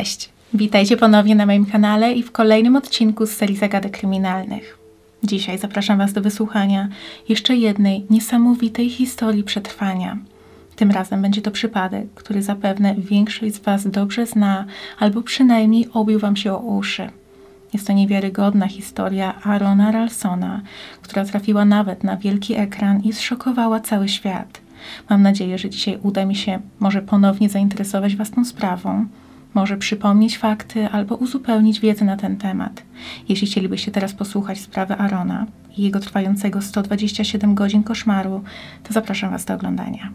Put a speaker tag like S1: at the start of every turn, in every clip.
S1: Cześć, witajcie ponownie na moim kanale i w kolejnym odcinku z serii Zagadek Kryminalnych. Dzisiaj zapraszam Was do wysłuchania jeszcze jednej niesamowitej historii przetrwania. Tym razem będzie to przypadek, który zapewne większość z Was dobrze zna, albo przynajmniej obił Wam się o uszy. Jest to niewiarygodna historia Arona Ralsona, która trafiła nawet na wielki ekran i zszokowała cały świat. Mam nadzieję, że dzisiaj uda mi się może ponownie zainteresować Was tą sprawą, może przypomnieć fakty albo uzupełnić wiedzę na ten temat. Jeśli chcielibyście teraz posłuchać sprawy Arona i jego trwającego 127 godzin koszmaru, to zapraszam Was do oglądania.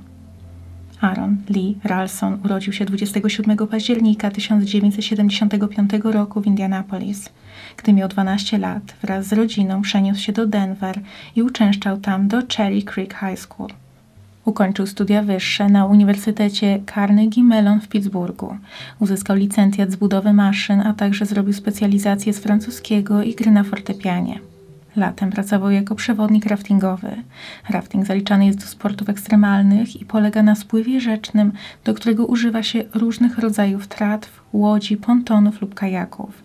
S1: Aaron Lee Ralson urodził się 27 października 1975 roku w Indianapolis. Gdy miał 12 lat, wraz z rodziną przeniósł się do Denver i uczęszczał tam do Cherry Creek High School. Ukończył studia wyższe na Uniwersytecie Carnegie Mellon w Pittsburghu. Uzyskał licencjat z budowy maszyn, a także zrobił specjalizację z francuskiego i gry na fortepianie. Latem pracował jako przewodnik raftingowy. Rafting zaliczany jest do sportów ekstremalnych i polega na spływie rzecznym, do którego używa się różnych rodzajów tratw, łodzi, pontonów lub kajaków.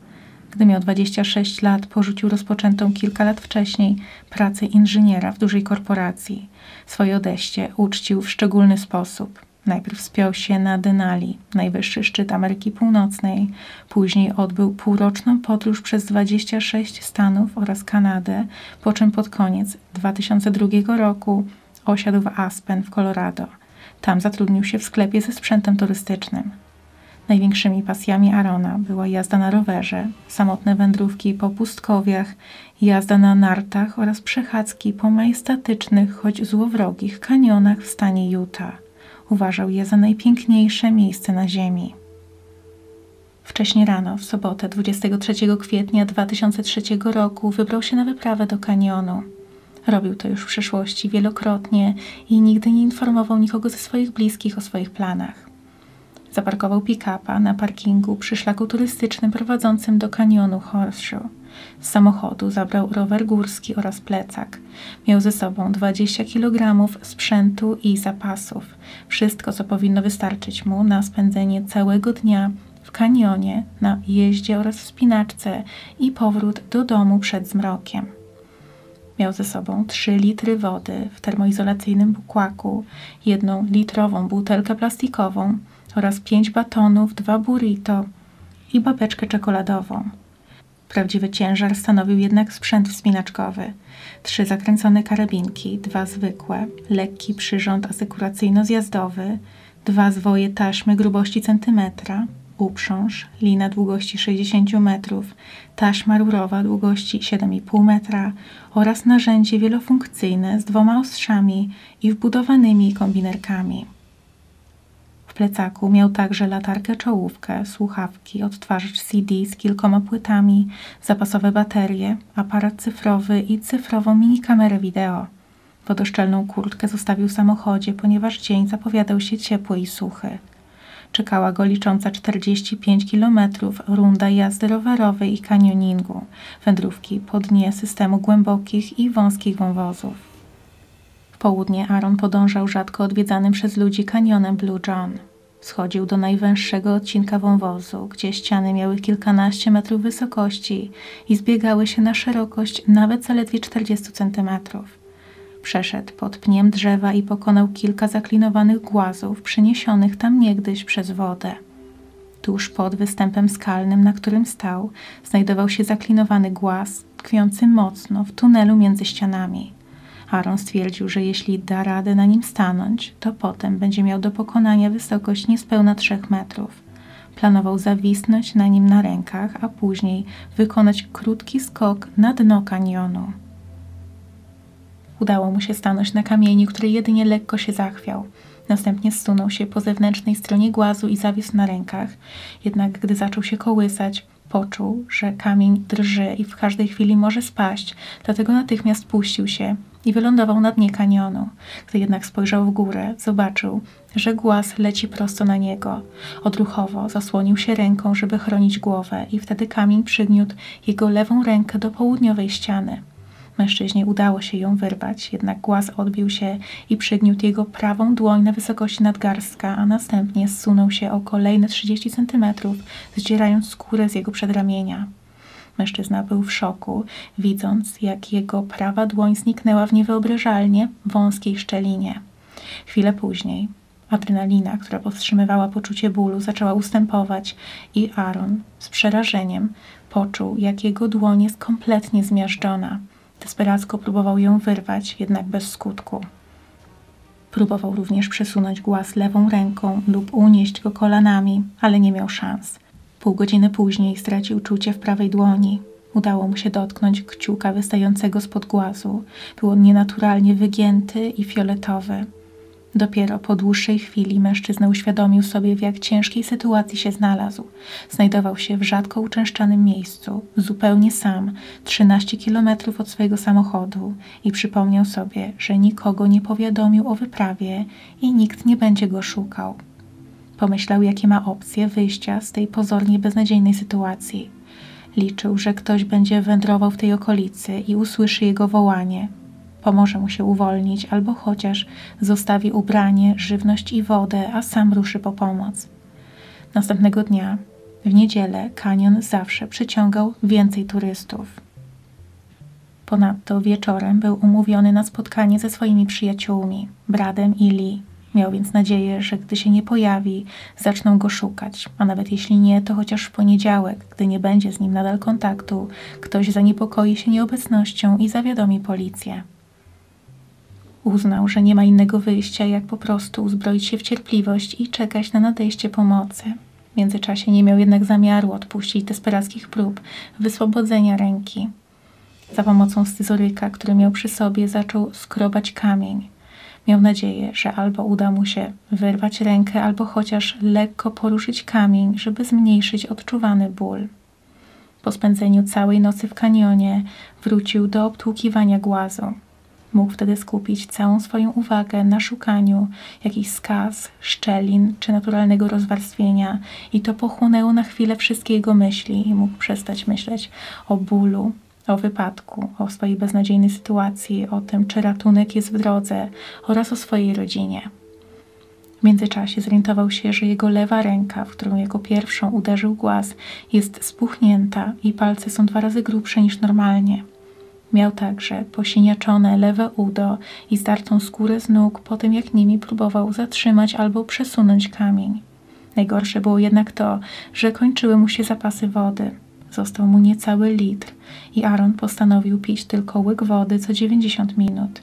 S1: Gdy miał 26 lat, porzucił rozpoczętą kilka lat wcześniej pracę inżyniera w dużej korporacji. Swoje odejście uczcił w szczególny sposób. Najpierw wspiął się na Denali, najwyższy szczyt Ameryki Północnej. Później odbył półroczną podróż przez 26 stanów oraz Kanadę, po czym pod koniec 2002 roku osiadł w Aspen w Colorado. Tam zatrudnił się w sklepie ze sprzętem turystycznym. Największymi pasjami Arona była jazda na rowerze, samotne wędrówki po pustkowiach, jazda na nartach oraz przechadzki po majestatycznych, choć złowrogich kanionach w stanie Utah. Uważał je za najpiękniejsze miejsce na Ziemi. Wcześnie rano, w sobotę 23 kwietnia 2003 roku, wybrał się na wyprawę do kanionu. Robił to już w przeszłości wielokrotnie i nigdy nie informował nikogo ze swoich bliskich o swoich planach. Zaparkował pick-upa na parkingu przy szlaku turystycznym prowadzącym do kanionu Horseshoe. Z samochodu zabrał rower górski oraz plecak. Miał ze sobą 20 kg sprzętu i zapasów. Wszystko, co powinno wystarczyć mu na spędzenie całego dnia w kanionie, na jeździe oraz wspinaczce i powrót do domu przed zmrokiem. Miał ze sobą 3 litry wody w termoizolacyjnym bukłaku, jedną litrową butelkę plastikową, oraz pięć batonów, dwa burrito i babeczkę czekoladową. Prawdziwy ciężar stanowił jednak sprzęt wspinaczkowy. Trzy zakręcone karabinki, dwa zwykłe, lekki przyrząd asekuracyjno-zjazdowy, dwa zwoje taśmy grubości centymetra, uprząż, lina długości 60 metrów, taśma rurowa długości 7,5 metra oraz narzędzie wielofunkcyjne z dwoma ostrzami i wbudowanymi kombinerkami plecaku miał także latarkę czołówkę, słuchawki, odtwarzacz CD z kilkoma płytami, zapasowe baterie, aparat cyfrowy i cyfrową minikamerę wideo. Wodoszczelną kurtkę zostawił w samochodzie, ponieważ dzień zapowiadał się ciepły i suchy. Czekała go licząca 45 km runda jazdy rowerowej i kanioningu, wędrówki po dnie systemu głębokich i wąskich wąwozów. W południe Aaron podążał rzadko odwiedzanym przez ludzi kanionem Blue John. Schodził do najwęższego odcinka wąwozu, gdzie ściany miały kilkanaście metrów wysokości i zbiegały się na szerokość nawet zaledwie 40 centymetrów. Przeszedł pod pniem drzewa i pokonał kilka zaklinowanych głazów przyniesionych tam niegdyś przez wodę. Tuż pod występem skalnym, na którym stał, znajdował się zaklinowany głaz, tkwiący mocno w tunelu między ścianami. Aaron stwierdził, że jeśli da radę na nim stanąć, to potem będzie miał do pokonania wysokość niespełna 3 metrów. Planował zawisnąć na nim na rękach, a później wykonać krótki skok na dno kanionu. Udało mu się stanąć na kamieniu, który jedynie lekko się zachwiał. Następnie zsunął się po zewnętrznej stronie głazu i zawisł na rękach. Jednak gdy zaczął się kołysać, poczuł, że kamień drży i w każdej chwili może spaść, dlatego natychmiast puścił się i wylądował na dnie kanionu. Gdy jednak spojrzał w górę, zobaczył, że głaz leci prosto na niego. Odruchowo zasłonił się ręką, żeby chronić głowę i wtedy kamień przygniótł jego lewą rękę do południowej ściany. Mężczyźnie udało się ją wyrwać, jednak głaz odbił się i przygniótł jego prawą dłoń na wysokości nadgarstka, a następnie zsunął się o kolejne 30 centymetrów, zdzierając skórę z jego przedramienia. Mężczyzna był w szoku, widząc, jak jego prawa dłoń zniknęła w niewyobrażalnie wąskiej szczelinie. Chwilę później adrenalina, która powstrzymywała poczucie bólu, zaczęła ustępować i Aaron z przerażeniem poczuł, jak jego dłoń jest kompletnie zmiażdżona. Desperacko próbował ją wyrwać, jednak bez skutku. Próbował również przesunąć głaz lewą ręką lub unieść go kolanami, ale nie miał szans. Pół godziny później stracił czucie w prawej dłoni. Udało mu się dotknąć kciuka wystającego spod głazu. Był on nienaturalnie wygięty i fioletowy. Dopiero po dłuższej chwili mężczyzna uświadomił sobie, w jak ciężkiej sytuacji się znalazł. Znajdował się w rzadko uczęszczanym miejscu, zupełnie sam, 13 kilometrów od swojego samochodu i przypomniał sobie, że nikogo nie powiadomił o wyprawie i nikt nie będzie go szukał. Pomyślał, jakie ma opcje wyjścia z tej pozornie beznadziejnej sytuacji. Liczył, że ktoś będzie wędrował w tej okolicy i usłyszy jego wołanie, Pomoże mu się uwolnić, albo chociaż zostawi ubranie, żywność i wodę, a sam ruszy po pomoc. Następnego dnia, w niedzielę, kanion zawsze przyciągał więcej turystów. Ponadto wieczorem był umówiony na spotkanie ze swoimi przyjaciółmi, Bradem i Lee. Miał więc nadzieję, że gdy się nie pojawi, zaczną go szukać, a nawet jeśli nie, to chociaż w poniedziałek, gdy nie będzie z nim nadal kontaktu, ktoś zaniepokoi się nieobecnością i zawiadomi policję. Uznał, że nie ma innego wyjścia, jak po prostu uzbroić się w cierpliwość i czekać na nadejście pomocy. W międzyczasie nie miał jednak zamiaru odpuścić desperackich prób wyswobodzenia ręki. Za pomocą scyzoryka, który miał przy sobie, zaczął skrobać kamień. Miał nadzieję, że albo uda mu się wyrwać rękę, albo chociaż lekko poruszyć kamień, żeby zmniejszyć odczuwany ból. Po spędzeniu całej nocy w kanionie wrócił do obtłukiwania głazu. Mógł wtedy skupić całą swoją uwagę na szukaniu jakichś skaz, szczelin czy naturalnego rozwarstwienia i to pochłonęło na chwilę wszystkie jego myśli i mógł przestać myśleć o bólu, o wypadku, o swojej beznadziejnej sytuacji, o tym, czy ratunek jest w drodze oraz o swojej rodzinie. W międzyczasie zorientował się, że jego lewa ręka, w którą jako pierwszą uderzył głaz, jest spuchnięta i palce są dwa razy grubsze niż normalnie. Miał także posiniaczone lewe udo i zdartą skórę z nóg po tym, jak nimi próbował zatrzymać albo przesunąć kamień. Najgorsze było jednak to, że kończyły mu się zapasy wody. Został mu niecały litr i Aaron postanowił pić tylko łyk wody co 90 minut.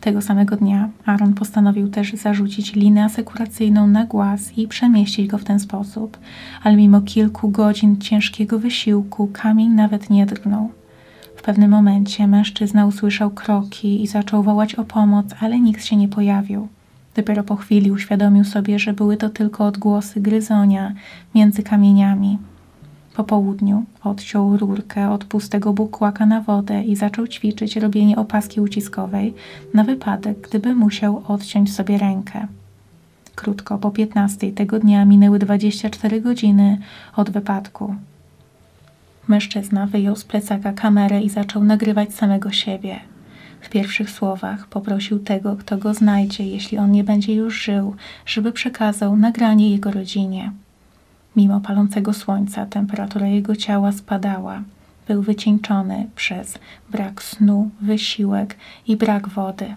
S1: Tego samego dnia Aaron postanowił też zarzucić linę asekuracyjną na głaz i przemieścić go w ten sposób, ale mimo kilku godzin ciężkiego wysiłku kamień nawet nie drgnął pewnym momencie mężczyzna usłyszał kroki i zaczął wołać o pomoc, ale nikt się nie pojawił. Dopiero po chwili uświadomił sobie, że były to tylko odgłosy gryzonia między kamieniami. Po południu odciął rurkę od pustego bukłaka na wodę i zaczął ćwiczyć robienie opaski uciskowej na wypadek, gdyby musiał odciąć sobie rękę. Krótko po 15 tego dnia minęły 24 godziny od wypadku. Mężczyzna wyjął z plecaka kamerę i zaczął nagrywać samego siebie. W pierwszych słowach poprosił tego, kto go znajdzie, jeśli on nie będzie już żył, żeby przekazał nagranie jego rodzinie. Mimo palącego słońca temperatura jego ciała spadała. Był wycieńczony przez brak snu, wysiłek i brak wody.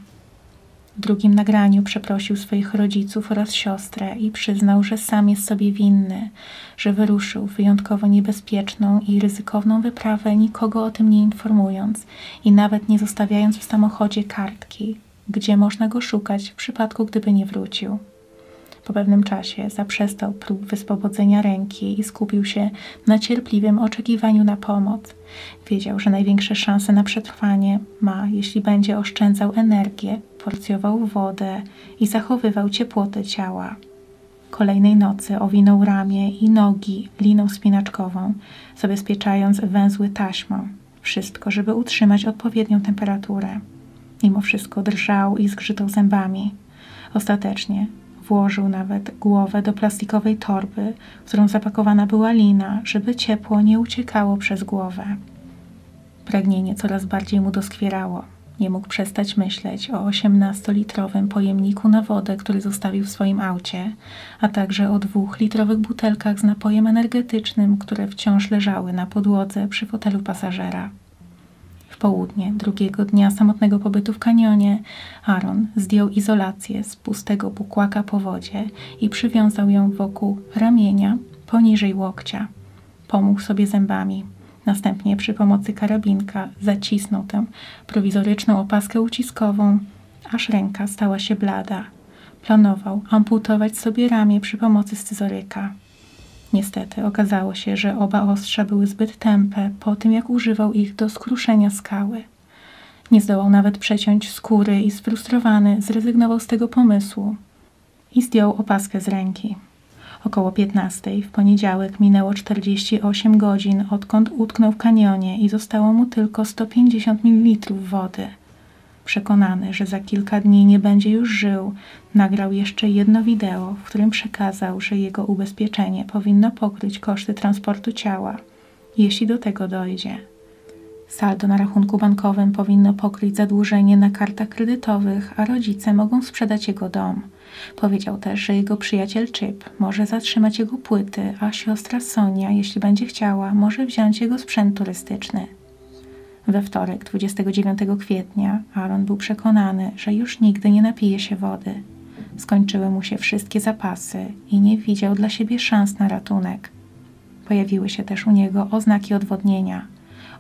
S1: W drugim nagraniu przeprosił swoich rodziców oraz siostrę i przyznał, że sam jest sobie winny, że wyruszył w wyjątkowo niebezpieczną i ryzykowną wyprawę, nikogo o tym nie informując i nawet nie zostawiając w samochodzie kartki, gdzie można go szukać w przypadku, gdyby nie wrócił. Po pewnym czasie zaprzestał prób wyswobodzenia ręki i skupił się na cierpliwym oczekiwaniu na pomoc. Wiedział, że największe szanse na przetrwanie ma, jeśli będzie oszczędzał energię, porcjował wodę i zachowywał ciepłotę ciała. Kolejnej nocy owinął ramię i nogi liną spinaczkową, zabezpieczając węzły taśmą. Wszystko, żeby utrzymać odpowiednią temperaturę. Mimo wszystko drżał i zgrzytał zębami. Ostatecznie Włożył nawet głowę do plastikowej torby, w którą zapakowana była lina, żeby ciepło nie uciekało przez głowę. Pragnienie coraz bardziej mu doskwierało. Nie mógł przestać myśleć o 18-litrowym pojemniku na wodę, który zostawił w swoim aucie, a także o dwóch litrowych butelkach z napojem energetycznym, które wciąż leżały na podłodze przy fotelu pasażera. Południe drugiego dnia samotnego pobytu w kanionie Aaron zdjął izolację z pustego bukłaka po wodzie i przywiązał ją wokół ramienia poniżej łokcia. Pomógł sobie zębami. Następnie przy pomocy karabinka zacisnął tę prowizoryczną opaskę uciskową, aż ręka stała się blada. Planował amputować sobie ramię przy pomocy scyzoryka. Niestety okazało się, że oba ostrza były zbyt tępe po tym, jak używał ich do skruszenia skały. Nie zdołał nawet przeciąć skóry i sfrustrowany zrezygnował z tego pomysłu i zdjął opaskę z ręki. Około 15 w poniedziałek minęło 48 godzin, odkąd utknął w kanionie i zostało mu tylko 150 ml wody. Przekonany, że za kilka dni nie będzie już żył, nagrał jeszcze jedno wideo, w którym przekazał, że jego ubezpieczenie powinno pokryć koszty transportu ciała, jeśli do tego dojdzie. Saldo na rachunku bankowym powinno pokryć zadłużenie na kartach kredytowych, a rodzice mogą sprzedać jego dom. Powiedział też, że jego przyjaciel Chip może zatrzymać jego płyty, a siostra Sonia, jeśli będzie chciała, może wziąć jego sprzęt turystyczny. We wtorek, 29 kwietnia, Aaron był przekonany, że już nigdy nie napije się wody. Skończyły mu się wszystkie zapasy i nie widział dla siebie szans na ratunek. Pojawiły się też u niego oznaki odwodnienia.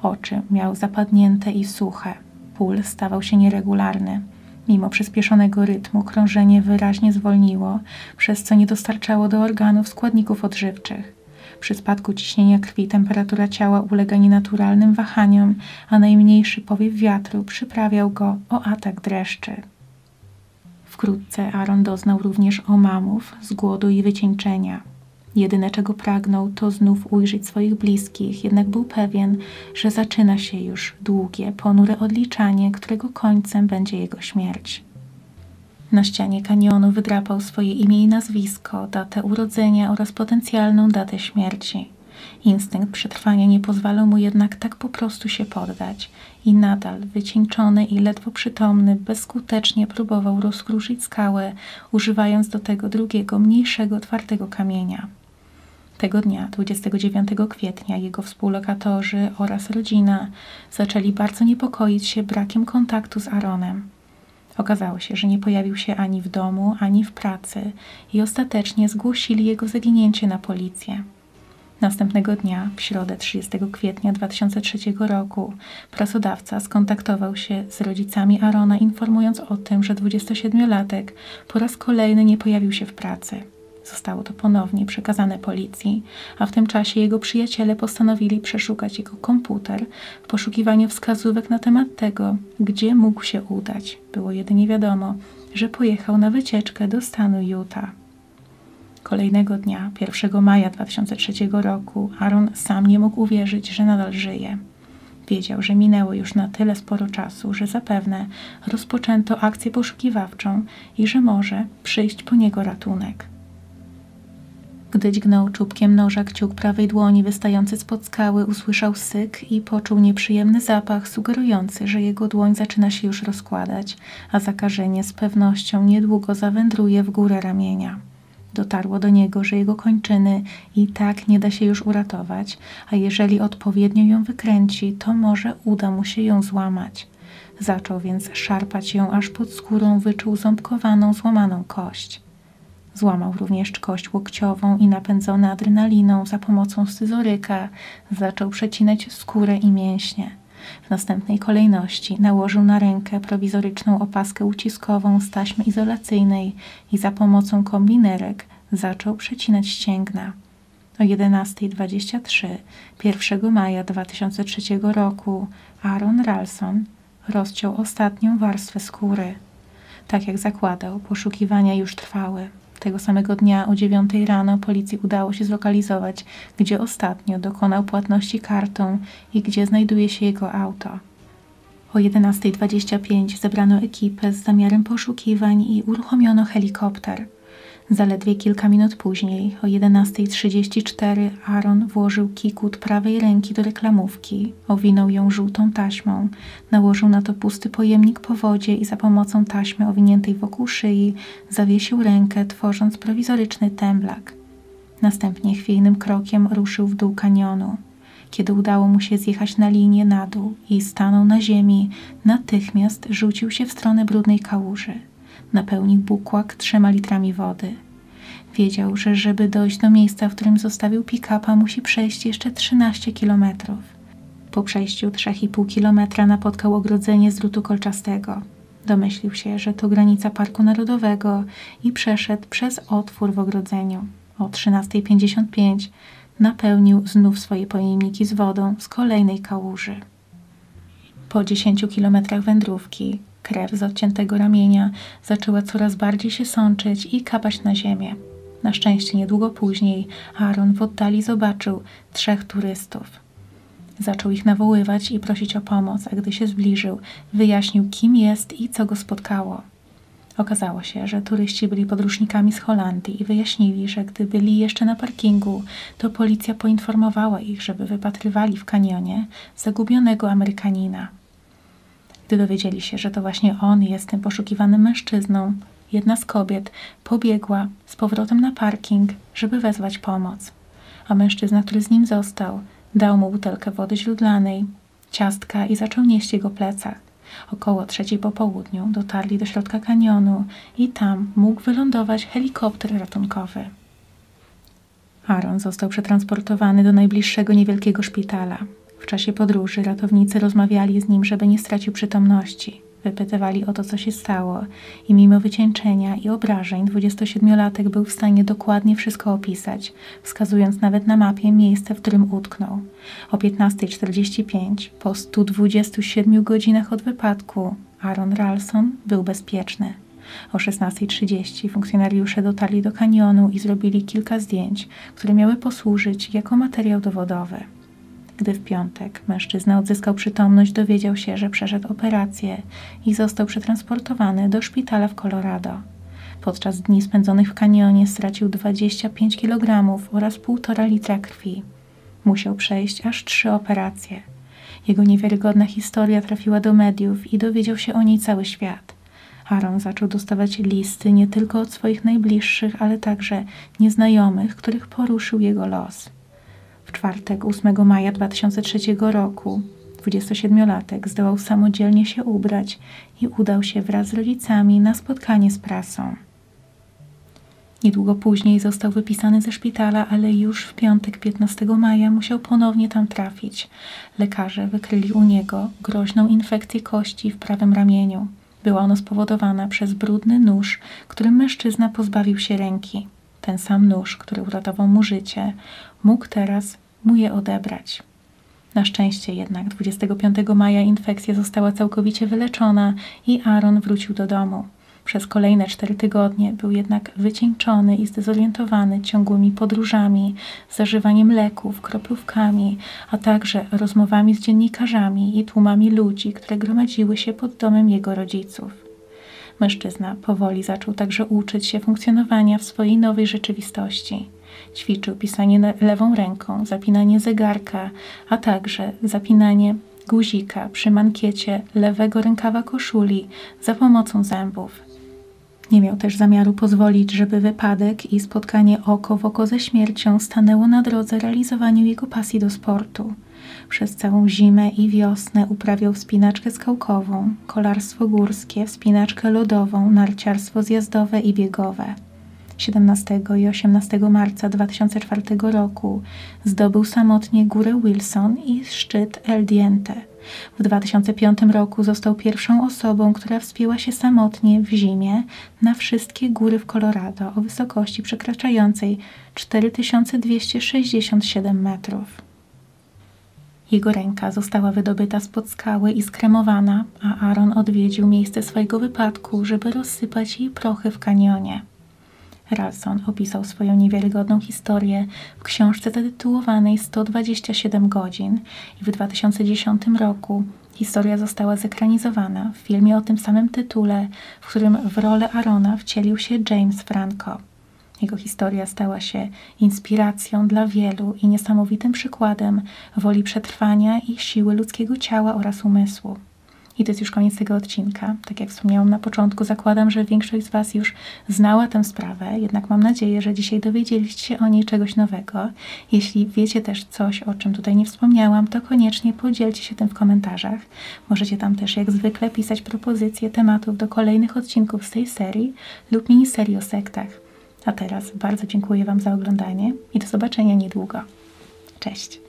S1: Oczy miał zapadnięte i suche. Pól stawał się nieregularny. Mimo przyspieszonego rytmu krążenie wyraźnie zwolniło, przez co nie dostarczało do organów składników odżywczych. Przy spadku ciśnienia krwi temperatura ciała ulega nienaturalnym wahaniom, a najmniejszy powiew wiatru przyprawiał go o atak dreszczy. Wkrótce Aaron doznał również omamów z głodu i wycieńczenia. Jedyne czego pragnął, to znów ujrzeć swoich bliskich, jednak był pewien, że zaczyna się już długie, ponure odliczanie, którego końcem będzie jego śmierć. Na ścianie kanionu wydrapał swoje imię i nazwisko, datę urodzenia oraz potencjalną datę śmierci. Instynkt przetrwania nie pozwalał mu jednak tak po prostu się poddać i nadal, wycieńczony i ledwo przytomny, bezskutecznie próbował rozkruszyć skałę, używając do tego drugiego, mniejszego, twardego kamienia. Tego dnia, 29 kwietnia, jego współlokatorzy oraz rodzina zaczęli bardzo niepokoić się brakiem kontaktu z Aaronem. Okazało się, że nie pojawił się ani w domu, ani w pracy i ostatecznie zgłosili jego zaginięcie na policję. Następnego dnia, w środę 30 kwietnia 2003 roku, pracodawca skontaktował się z rodzicami Arona, informując o tym, że 27-latek po raz kolejny nie pojawił się w pracy. Zostało to ponownie przekazane policji, a w tym czasie jego przyjaciele postanowili przeszukać jego komputer w poszukiwaniu wskazówek na temat tego, gdzie mógł się udać. Było jedynie wiadomo, że pojechał na wycieczkę do stanu Utah. Kolejnego dnia, 1 maja 2003 roku, Aaron sam nie mógł uwierzyć, że nadal żyje. Wiedział, że minęło już na tyle sporo czasu, że zapewne rozpoczęto akcję poszukiwawczą i że może przyjść po niego ratunek. Gdy dźgnął czubkiem noża kciuk prawej dłoni wystający spod skały, usłyszał syk i poczuł nieprzyjemny zapach, sugerujący, że jego dłoń zaczyna się już rozkładać, a zakażenie z pewnością niedługo zawędruje w górę ramienia. Dotarło do niego, że jego kończyny i tak nie da się już uratować, a jeżeli odpowiednio ją wykręci, to może uda mu się ją złamać. Zaczął więc szarpać ją, aż pod skórą wyczuł ząbkowaną, złamaną kość. Złamał również kość łokciową i napędzony adrenaliną za pomocą scyzoryka zaczął przecinać skórę i mięśnie. W następnej kolejności nałożył na rękę prowizoryczną opaskę uciskową z taśmy izolacyjnej i za pomocą kombinerek zaczął przecinać ścięgna. O 11.23 1 maja 2003 roku Aaron Ralson rozciął ostatnią warstwę skóry. Tak jak zakładał, poszukiwania już trwały. Tego samego dnia o 9 rano policji udało się zlokalizować, gdzie ostatnio dokonał płatności kartą i gdzie znajduje się jego auto. O 11.25 zebrano ekipę z zamiarem poszukiwań i uruchomiono helikopter. Zaledwie kilka minut później, o 11.34, Aaron włożył kikut prawej ręki do reklamówki, owinął ją żółtą taśmą, nałożył na to pusty pojemnik po wodzie i za pomocą taśmy owiniętej wokół szyi zawiesił rękę, tworząc prowizoryczny temblak. Następnie chwiejnym krokiem ruszył w dół kanionu. Kiedy udało mu się zjechać na linię na dół i stanął na ziemi, natychmiast rzucił się w stronę brudnej kałuży. Napełnił bukłak trzema litrami wody. Wiedział, że żeby dojść do miejsca, w którym zostawił pick-upa, musi przejść jeszcze 13 kilometrów. Po przejściu 3,5 kilometra napotkał ogrodzenie z drutu kolczastego. Domyślił się, że to granica Parku Narodowego i przeszedł przez otwór w ogrodzeniu. O 13.55 napełnił znów swoje pojemniki z wodą z kolejnej kałuży. Po 10 kilometrach wędrówki krew z odciętego ramienia zaczęła coraz bardziej się sączyć i kapać na ziemię. Na szczęście niedługo później Aaron w oddali zobaczył trzech turystów. Zaczął ich nawoływać i prosić o pomoc, a gdy się zbliżył, wyjaśnił, kim jest i co go spotkało. Okazało się, że turyści byli podróżnikami z Holandii i wyjaśnili, że gdy byli jeszcze na parkingu, to policja poinformowała ich, żeby wypatrywali w kanionie zagubionego Amerykanina. Gdy dowiedzieli się, że to właśnie on jest tym poszukiwanym mężczyzną, jedna z kobiet pobiegła z powrotem na parking, żeby wezwać pomoc. A mężczyzna, który z nim został, dał mu butelkę wody źródlanej, ciastka i zaczął nieść jego plecach. Około trzeciej po południu dotarli do środka kanionu i tam mógł wylądować helikopter ratunkowy. Aaron został przetransportowany do najbliższego niewielkiego szpitala. Czasie podróży ratownicy rozmawiali z nim, żeby nie stracił przytomności. Wypytywali o to, co się stało, i mimo wycieńczenia i obrażeń, 27-latek był w stanie dokładnie wszystko opisać, wskazując nawet na mapie miejsce, w którym utknął. O 15.45, po 127 godzinach od wypadku, Aaron Ralson był bezpieczny. O 16.30 funkcjonariusze dotarli do kanionu i zrobili kilka zdjęć, które miały posłużyć jako materiał dowodowy. Gdy w piątek mężczyzna odzyskał przytomność, dowiedział się, że przeszedł operację i został przetransportowany do szpitala w Colorado. Podczas dni spędzonych w kanionie stracił 25 kg oraz 1,5 litra krwi. Musiał przejść aż trzy operacje. Jego niewiarygodna historia trafiła do mediów i dowiedział się o niej cały świat. Aaron zaczął dostawać listy nie tylko od swoich najbliższych, ale także nieznajomych, których poruszył jego los. W czwartek 8 maja 2003 roku 27-latek zdołał samodzielnie się ubrać i udał się wraz z rodzicami na spotkanie z prasą. Niedługo później został wypisany ze szpitala, ale już w piątek 15 maja musiał ponownie tam trafić. Lekarze wykryli u niego groźną infekcję kości w prawym ramieniu. Była ona spowodowana przez brudny nóż, którym mężczyzna pozbawił się ręki. Ten sam nóż, który uratował mu życie, mógł teraz mu je odebrać. Na szczęście jednak 25 maja infekcja została całkowicie wyleczona i Aaron wrócił do domu. Przez kolejne cztery tygodnie był jednak wycieńczony i zdezorientowany ciągłymi podróżami, zażywaniem leków, kroplówkami, a także rozmowami z dziennikarzami i tłumami ludzi, które gromadziły się pod domem jego rodziców. Mężczyzna powoli zaczął także uczyć się funkcjonowania w swojej nowej rzeczywistości. Ćwiczył pisanie lewą ręką, zapinanie zegarka, a także zapinanie guzika przy mankiecie lewego rękawa koszuli za pomocą zębów. Nie miał też zamiaru pozwolić, żeby wypadek i spotkanie oko w oko ze śmiercią stanęło na drodze realizowaniu jego pasji do sportu. Przez całą zimę i wiosnę uprawiał wspinaczkę skałkową, kolarstwo górskie, wspinaczkę lodową, narciarstwo zjazdowe i biegowe. 17 i 18 marca 2004 roku zdobył samotnie górę Wilson i szczyt El Diente. W 2005 roku został pierwszą osobą, która wspięła się samotnie w zimie na wszystkie góry w Colorado o wysokości przekraczającej 4267 metrów. Jego ręka została wydobyta spod skały i skremowana, a Aaron odwiedził miejsce swojego wypadku, żeby rozsypać jej prochy w kanionie. Ralson opisał swoją niewiarygodną historię w książce zatytułowanej 127 godzin i w 2010 roku historia została zekranizowana w filmie o tym samym tytule, w którym w rolę Arona wcielił się James Franco. Jego historia stała się inspiracją dla wielu i niesamowitym przykładem woli przetrwania i siły ludzkiego ciała oraz umysłu. I to jest już koniec tego odcinka. Tak jak wspomniałam na początku, zakładam, że większość z Was już znała tę sprawę, jednak mam nadzieję, że dzisiaj dowiedzieliście się o niej czegoś nowego. Jeśli wiecie też coś, o czym tutaj nie wspomniałam, to koniecznie podzielcie się tym w komentarzach. Możecie tam też jak zwykle pisać propozycje tematów do kolejnych odcinków z tej serii lub miniserii o sektach. A teraz bardzo dziękuję Wam za oglądanie i do zobaczenia niedługo. Cześć!